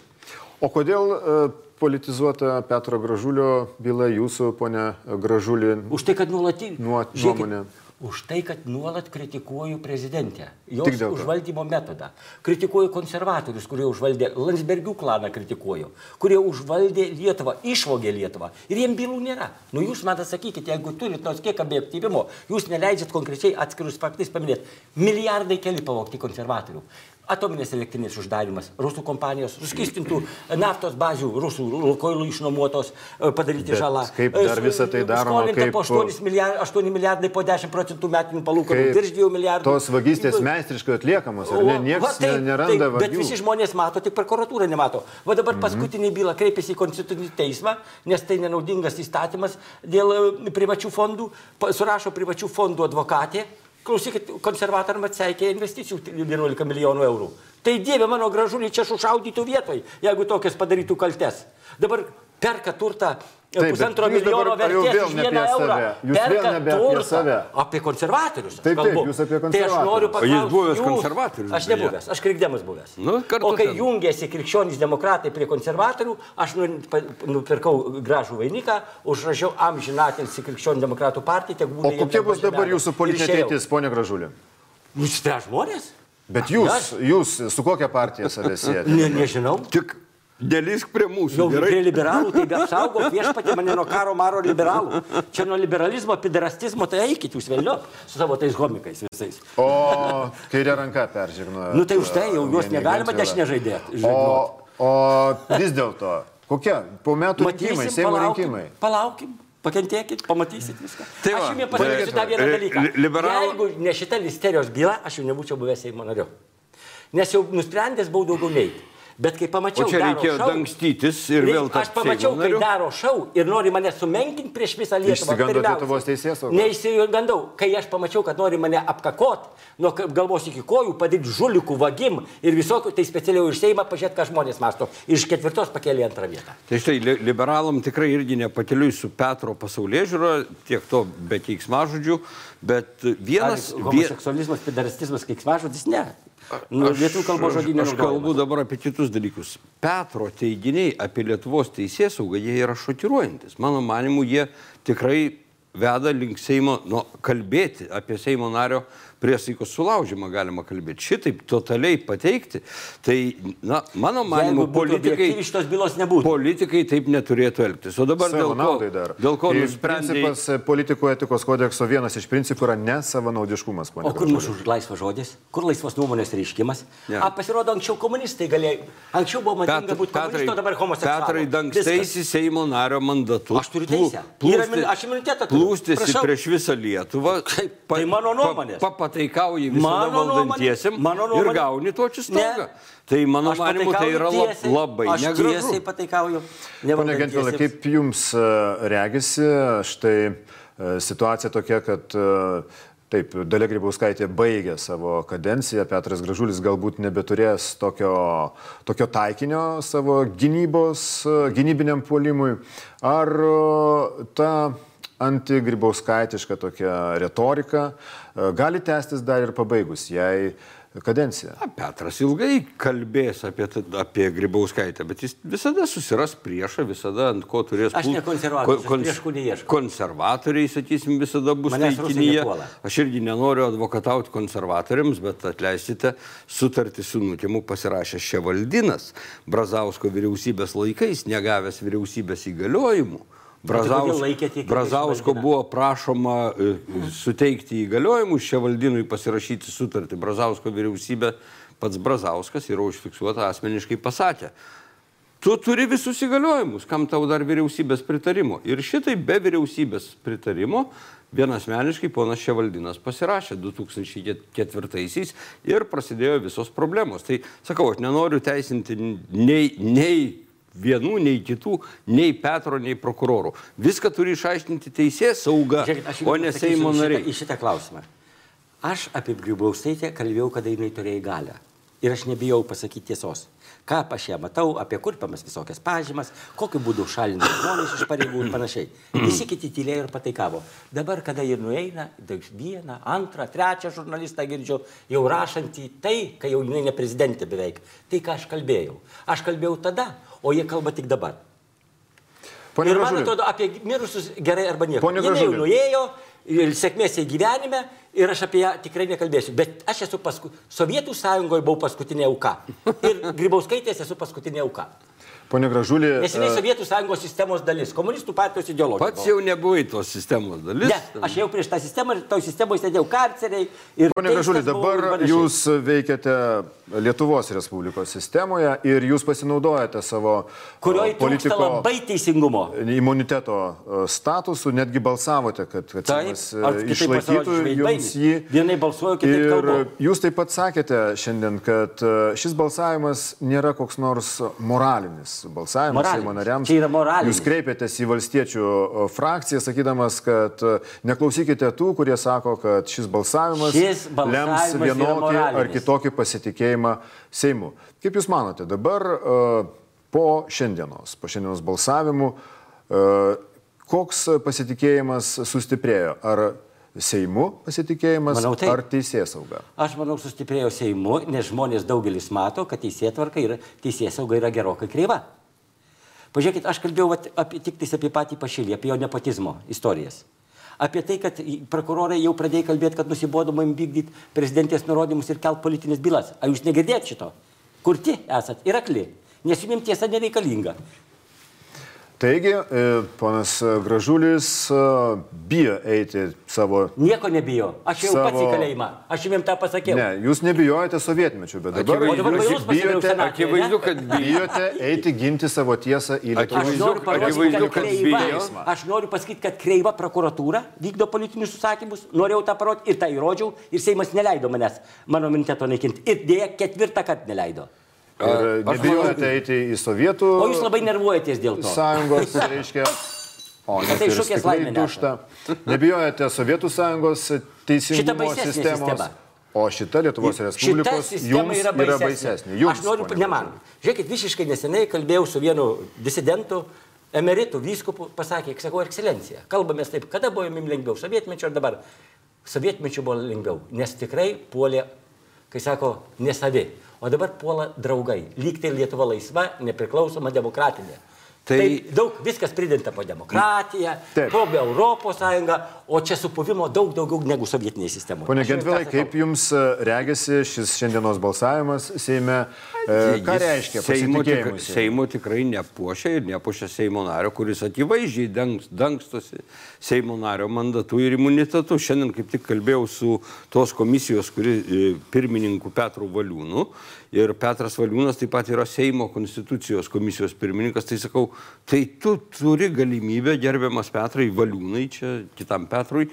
O kodėl e, politizuota Petro Gražulio byla jūsų, ponė Gražulį? Už tai, kad nuolat... Nuo- Žiūrėkit, nuomonė. Už tai, kad nuolat kritikuoju prezidentę, jos užvaldymo metodą. Kritikuoju konservatorius, kurie užvaldė, Landsbergių klaną kritikuoju, kurie užvaldė Lietuvą, išvogė Lietuvą. Ir jiem bylų nėra. Nu jūs man atsakykite, jeigu turit nors kiek objektyvimo, jūs neleidžiat konkrečiai atskirus faktais paminėti. Milijardai keli pavokti konservatorių. Atominės elektrinės uždarimas, rusų kompanijos, suskistintų naftos bazių, rusų lukoilų išnuomotos, e, padaryti Bet žalą. kaip E, dar visa tai daroma, skolinta kaip- po 8 milijardai, 8 milijardai po 10 procentų metinių palūkanų, virš 2 milijardų. Tos vagystės meistriškai atliekamos, ar ne? O, va, Niekas taip, neranda taip, Bet vagių. visi žmonės mato, tik prokuratūra nemato. Va dabar Mhm. paskutinį bylą kreipėsi į Konstitucinį teismą, nes tai nenaudingas įstatymas dėl e, privačių fondų. Surašo privačių fondų advokatė. Klausykit, konservatoriam atseikė investicijų 11 milijonų eurų. Tai dieve mano gražulį čia sušaudytų vietoj, jeigu tokias padarytų kaltes. Dabar perka turtą Taip, pusantro jūs milijono vertės už vieną eurą. Jūs perka turtą. Apie konservatorius. aš Taip, taip, jūs apie Tai aš konservatorius. noriu O jis paklausti. buvęs jūs- konservatorius, Aš nebuvęs, aš krikdemas buvęs. Nu, o kai ten. jungėsi krikščionys demokratai prie konservatorių, aš nu- nupirkau gražų vainiką, užrašiau amžinatilsi krikščionių demokratų partiją. O kokia bus dabar jūsų politinė ateitis, ponė Gražulė? Nuspręs žmonės? Bet jūs, jūs su kokia partija save siejate? Ne, nežinau. Tik nelisk prie mūsų. Jau prie Gerai. liberalų, tai apsaugo viešpatė mane nuo karo maro liberalų. Čia nuo liberalizmo, piderastizmo, tai eikit jūs vėliau su savo tais homikais visais. O kairė ranka peržygnoja. Nu tai už tai jau juos negalima dešinė žaidėti. O, o vis dėlto, kokia? Po metų rinkimai, Seimo palaukim, rinkimai. Palaukim. Pakentėkit, pamatysit viską. Tai aš va, jums pasakysiu tą vieną dalyką. li- liberal- Jeigu ne šita listerijos byla, aš jau nebūčiau buvęs Seimo nariu. Nes jau nusprendęs buvau daugiau neiti. Bet kai O pamačiau, čia daro reikėjo šou- dangstytis ir vėl Aš tapti pamačiau, kai daro šau ir nori mane sumenkinti prieš visą Lietuvą. Išsigandot pirmiausia. Lietuvos teisėsaugos? Neįsigandau, kai aš pamačiau, kad nori mane apkakot, nuo galvos iki kojų, padaryti žulikų vagim ir visokių, tai specialiai už Seimą pažiūrėti, ką žmonės masto. Iš ketvirtos pakėlė antrą vietą. Tai štai li- liberalam tikrai irgi nepakeliui su Petro pasaulyje žiūro, tiek to be keiksmažodžių, bet vienas... vie- Homoseksualizmas, pidarastizmas, keiksmažodis, ne. Nu, lietuvių kalbos žodynė. Aš kalbu dabar apie kitus dalykus. Petro teiginiai apie Lietuvos teisės saugą, jie yra šokiruojantis. Mano manimu, jie tikrai veda link Seimo, nu, kalbėti apie Seimo nario priesaikos sulaužymą galima kalbėti. Šitaip totaliai pateikti, tai, na, mano manimu, politikai, Šitos bylos nebūtų. politikai taip neturėtų elgtis. O dabar dėl ko, dėl ko nusprendė... Principas e, politikų etikos kodekso vienas iš principų yra nesavanaudiškumas. O kur mūsų laisvas žodis? Kur laisvas nuomonės reiškimas? Ne. A, pasirodo, anksčiau komunistai galėjo. Anksčiau buvo madinga būti komunistu, o dabar homoseksualu. Petrai dangstaisi Seimo nario mandatu. Aš turiu teisę. Yra min- aš imunitetą turiu. Plūstėsi Prašau. prieš visą Lietuvą. Kaip? Tai mano nuomonės. Pa, papataikauji visada Mano nuomonė. valdantiesiam Mano ir nuomonė. gauni tokį stogą. Tai mano Aš manimu, tai yra lab, tiesiai. labai Aš tiesiai negražu. pataikauju. Pone Gentvilai, kaip jums e, regisi, štai e, situacija tokia, kad e, taip, Dalia Grybauskaitė baigė savo kadenciją, Petras Gražulis galbūt nebeturės tokio, tokio taikinio savo gynybos, gynybiniam puolimui. Ar ta antigrybauskaitiška tokia retorika e, gali tęstis dar ir pabaigus jai kadenciją? Na, Petras ilgai kalbės apie, apie Grybauskaitę, bet jis visada susiras priešą, visada ant ko turės Aš ne konservatorius, ko- aš priešų neieškau. Konservatoriai, sakysim, visada bus taikinyje. Aš irgi nenoriu advokatauti konservatoriams, bet atleisite, sutartį su nutimu pasirašė Ševaldinas Brazausko vyriausybės laikais, negavęs vyriausybės įgaliojimų. Brazaus, Brazausko buvo prašoma e, suteikti įgaliojimus Ševaldinui pasirašyti sutartį. Brazausko vyriausybė, pats Brazauskas yra užfiksuota asmeniškai pasakė. Tu turi visus įgaliojimus, kam tau dar vyriausybės pritarimo. Ir šitai be vyriausybės pritarimo vienasmeniškai ponas Ševaldinas pasirašė 2004-aisiais ir prasidėjo visos problemos. Tai sakau, aš nenoriu teisinti nei, nei vienų, nei kitų, nei Petro, nei prokurorų. Viską turi išaiškinti teisės sauga, Žiūrėkit, o ne Seimo nariai. Į šitą klausimą. Aš apie Grybauskaitę kalbėjau, kada jinai turėjo galę. Ir aš nebijau pasakyti tiesos. Ką aš ją matau, apie kurpiamas visokias pažymas, kokiu būdu šalinti žmonės iš pareigų ir panašiai. Visi kiti tylėjo ir pataikavo. Dabar, kada jie nueina, vieną, antrą, trečią žurnalistą girdžiu, jau rašantį tai, kai jau jinai ne prezidentė beveik. Tai, ką aš kalbėjau. Aš kalbėjau tada, o jie kalba tik dabar. Pone ir man Gražuli, atrodo, apie mirusius gerai arba nieko. Pone Jinai jau Gražuli. nuėjo ir sėkmės į gyvenime ir aš apie ją tikrai nekalbėsiu. Bet aš esu pasku... Sovietų sąjungoje buvau paskutinė auka. Ir Grybauskaitės esu paskutinė auka. Pone Gražulį, Nes jinai e, Sovietų sąjungos sistemos dalis, komunistų partijos ideologija. Pats jau nebuvai tos sistemos dalis. Ne, aš jau prieš tą sistemą ir toj sistemoje sėdėjau karceriai. Pone ir dabar jūs veikiate Lietuvos Respublikos sistemoje ir jūs pasinaudojate savo Kurioje politiko labai teisingumo. imuniteto e, statusu, netgi balsavote, kad, Seimas e, išlaikytų jums jį. Vienai balsuoju, kitaip Ir kalbu. jūs taip pat sakėte šiandien, kad e, šis balsavimas nėra koks nors moralinis balsavimas Moralinis. Seimo nariams. Čia yra moralinis. Jūs kreipėtės į valstiečių frakciją, sakydamas, kad neklausykite tų, kurie sako, kad šis balsavimas, Šis balsavimas lems vienokį ar kitokį pasitikėjimą Seimu. Kaip Jūs manote, dabar e, po šiandienos, po šiandienos balsavimų, Koks pasitikėjimas sustiprėjo? Ar Seimu pasitikėjimas Manau, taip. ar teisės sauga? Aš manau, sustiprėjo Seimu, nes žmonės daugelis mato, kad teisėtvarka ir teisėsauga yra gerokai kreiva. Pažiūrėkit, aš kalbėjau vat, apie, tik tais apie patį pašylį, apie jo nepotizmo istorijas. Apie tai, kad prokurorai jau pradėjo kalbėti, kad nusibodo man vykdyti prezidentės nurodymus ir kelt politinės bylas. Ar jūs negirdėt šito? Kurti esat ir akli, nes jums tiesa nereikalinga. Taigi, e, ponas Gražulis e, bijo eiti savo... Nieko nebijo. Aš jau savo... pats į kalėjimą. Aš jums tą pasakiau. Ne, jūs nebijojate sovietmečių, bet dabar, Akivaizdu- dabar jūs bijote, Akivaizdu, kad bijo. bijote eiti ginti savo tiesą į Aš Lietuvos Akivaizdu- noriu akivaizdu, kad kreiva, aš noriu pasakyti, kad kreiva prokuratūra vykdo politinius užsakymus, norėjau tą parodyti ir tą įrodžiau, ir Seimas neleido manęs mano imuniteto naikinti. Ir dėja, ketvirtą kartą neleido. Ir nebijojate manau- eiti į Sovietų O jūs labai nervuojatės dėl to. sąjungos, reiškia. O, net tai šukės laimė dužta. Nebijojate Sovietų sąjungos teisingumo baisesnė sistemos. sistema. O šita Lietuvos Respublikos jums yra yra baisesnė. baisesnė. Jums, Aš noriu, ne man. Žiūrėkit, visiškai nesenai kalbėjau su vienu disidentu, emeritu, vyskupu, pasakė, sakau, ekscelencija. Kalbamės taip, kada buvo jums lengviau, sovietmečio ar dabar? Sovietmečio buvo lengviau, nes tikrai puolė, kai sako, nesavi. O dabar puola draugai. Lyg tai Lietuva laisva, nepriklausoma, demokratinė. Tai, Tai- tai daug viskas pridinta po demokratiją, Taip. po Europos sąjungą, o čia supuvimo daug daugiau negu sovietinėje sistemoje. Pone Gentvilai, kaip jums e, regisi šis šiandienos balsavimas Seime? E, Ką Jis reiškia Seimo, tik? Seimo tikrai nepuošia ir nepuošia Seimo nario, kuris akivaizdžiai dengs, dangstosi Seimo nario mandatu ir imunitetu. Šiandien kaip tik kalbėjau su tos komisijos kuri, e, pirmininku Petru Valiūnu. Ir Petras Valiūnas taip pat yra Seimo konstitucijos komisijos pirmininkas. Tai sakau, tai tu turi galimybę, gerbiamas Petrai Valiūnai, čia kitam Petrui,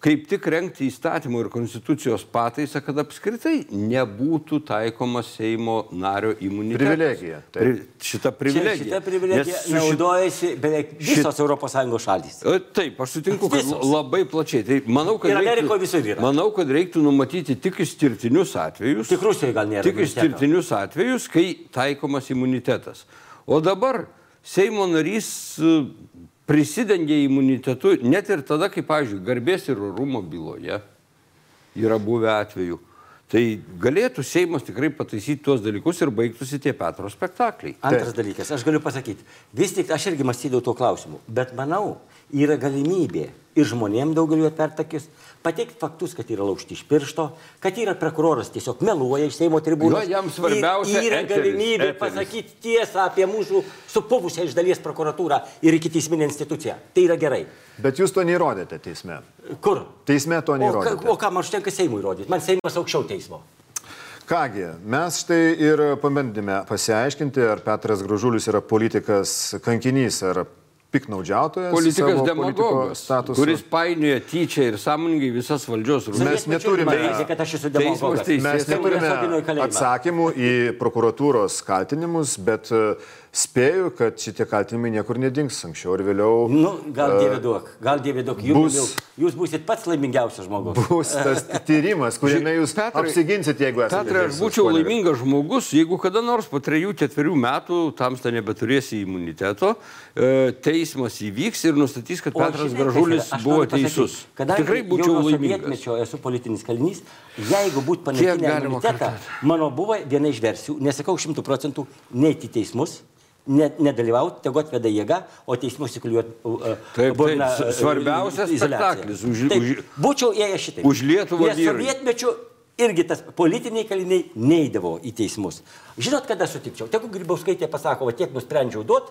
kaip tik renkti įstatymo ir konstitucijos pataisą, kad apskritai nebūtų taikoma Seimo nario imunitetas. Privilegija. Pri, šita privilegija. Šitą privilegiją Nes šit- naudojasi beveik visos ES šalys. E, Taip, aš sutinku, kad Visos. labai plačiai. Tai manau, kad Ir Amerikoje visur yra. manau, kad reiktų numatyti tik išskirtinius atvejus. Tik Rusijoje gal nėra Tik išskirtinius atvejus, kai taikomas imunitetas. O dabar Seimo narys e, prisidengia imunitetu net ir tada, kai, pavyzdžiui, garbės ir orumo byloje yra buvę atvejų. Tai galėtų Seimas tikrai pataisyti tuos dalykus ir baigtųsi tie Petro spektakliai. Antras dalykas, aš galiu pasakyti, vis tik aš irgi mąstydavau tuo klausimu, bet manau, yra galimybė ir žmonėm daugeliu atvertakis pateikti faktus, kad yra laužti iš piršto, kad yra prokuroras tiesiog meluoja iš Seimo tribūnos. Jo, jam svarbiausia Yra galimybė eteris. pasakyti tiesą apie mūsų supuvusią iš dalies prokuratūrą ir iki teisminę instituciją. Tai yra gerai. Bet jūs to neįrodėte teisme. Kur? Teisme to O, neįrodėte. o ką man užtenka Seimui įrodyti? Man Seimas aukščiau teismo. Kągi, mes štai ir pabandėme pasiaiškinti, ar Petras Gražulis yra politikas kankinys ar piknaudžiautojas. Politikas demagogas, kuris painioja tyčia ir sąmoningai visas valdžios rūmus. Mes neturime- teisės- Mes neturime atsakymų į prokuratūros kaltinimus, bet e, spėju, kad šitie kaltinimai niekur nedings anksčiau ir vėliau. Nu, gal dievė duok, gal dievė duok. Jūs, bus- jūs busit pats laimingiausias žmogus. Bus tas tyrimas, kuriame jūs Petrai- apsiginsit, jeigu esate. Petrai, aš būčiau laimingas žmogus, jeigu kada nors po trejų, ketverių metų tamsta nebeturėsi imuniteto, e, teismas įvyks ir nustatys, kad O Petras Gražulis yra? Aš buvo teisus. Kadangi Tikrai būčiau laimingas. sovietmečio esu politinis kalinys, jeigu būtų panaikinę imunitetą, mano buvo viena iš versijų, nesakau šimtų procentų, neiti teismus. Ne, nedalyvauti, tegu atveda jėga, o teismus įkliuoti. Uh, Taip, burną, taip, uh, svarbiausias spektaklis už- Taip, už- būčiau ėjęs šitai. už Lietuvą Nes vyrai. sovietmečiu irgi tas politiniai kaliniai neįdavo į teismus. Žinot, kada sutikčiau? Tegu Grybauskaitė pasako, va tiek nusprendžiau duot,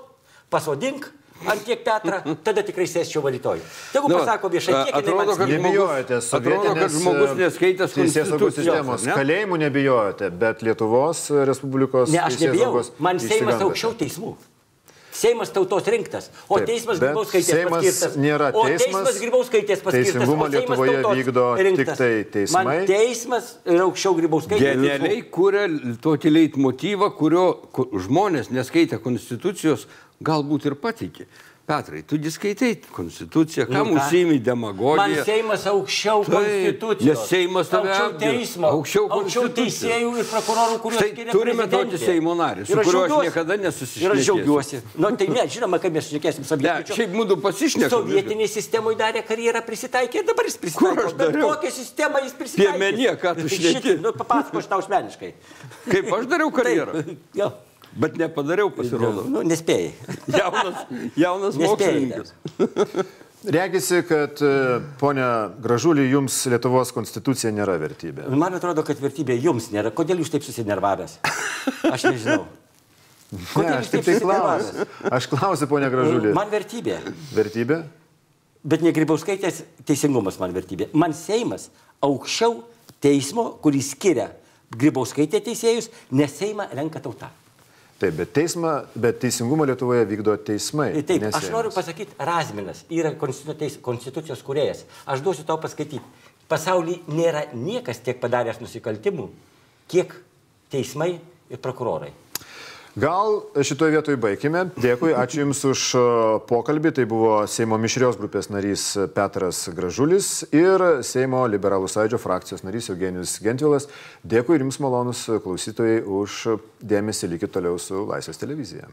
pasodink ant tiek teatrą, tada tikrai sėsčiau valytoj. Tegu Nu, pasako viešai, kiek atrodo, man kad skiria. Nebijojate Atrodo, kad žmogus neskaitęs teisės saugos Konstitucijos, sistemos. ne? Kalėjimų nebijojate, bet Lietuvos Respublikos. Ne, aš nebijau. teisėsaugos Man Seimas aukščiau teismų. Seimas tautos rinktas, o Taip, teismas Grybauskaitės Seimas paskirtas. nėra o teismas. teismas Grybauskaitės paskirtas. Teisingumą Lietuvoje vykdo rinktas. tiktai teismai. Man teismas yra aukščiau Grybauskaitės. Genialiai kūrė tokį leitmotyvą, kurio ku- žmonės neskaitę konstitucijos galbūt ir patikė. Petrai, tu diskaitai konstituciją, Nu kam ką? užsiimi Man demagogija. Seimas aukščiau Taip, konstitucijos. nes Seimas tave aukščiau teismo. Aukščiau aukščiau teisėjų ir prokurorų, kuriuos Štai skiria turime tokį Seimo narį, su kuriuo aš niekada Ir aš džiaugiuosi. Na, tai ne, žinoma, kad mes šnekėsim Ne, sovietmečiu. šiaip mūdu pasišnekame. Sovietinė sistemoje darė karjerą, prisitaikė dabar jis prisitaikė. Kur aš Bet dariau? Kokią sistemą jis prisitaikė? Piemenie, ką tu šneki? Nu, papasako aš tau asmeniškai. Kaip aš dariau karjerą, Taip. Bet nepadariau, pasirodo. Nu, nespėjai. Jaunas, jaunas mokslininkas. Regisi, kad e, ponia Gražulį jums Lietuvos konstitucija nėra vertybė. Man atrodo, kad vertybė jums nėra. Kodėl jūs taip susinervavęs? Aš nežinau. Ne, Kodėl aš jūs tik taip tai susinervavęs? klausiu. Aš klausiu, ponia Gražulį. Man vertybė. Vertybė? Bet ne Grybauskaitės teisingumas man vertybė. Man Seimas aukščiau teismo, kuris skiria Grybauskaitė teisėjus, nes Seimą renka tauta. Taip, bet, teisma, bet teisingumą Lietuvoje vykdo teismai. Tai Taip, ne aš noriu pasakyti, Razminas yra konstitucijos kuriejas. Aš duosiu tau paskaityti. Pasaulyje nėra niekas tiek padaręs nusikaltimų, kiek teismai ir prokurorai. Gal šitoje vietoje baigime. Dėkui, ačiū Jums už e, pokalbį. Tai buvo Seimo mišrios grupės narys Petras Gražulis ir Seimo liberalų sąjūdžio frakcijos narys Eugenijus Gentvilas. Dėkui ir Jums malonus klausytojai už dėmesį. Likit toliau su Laisvės televizija.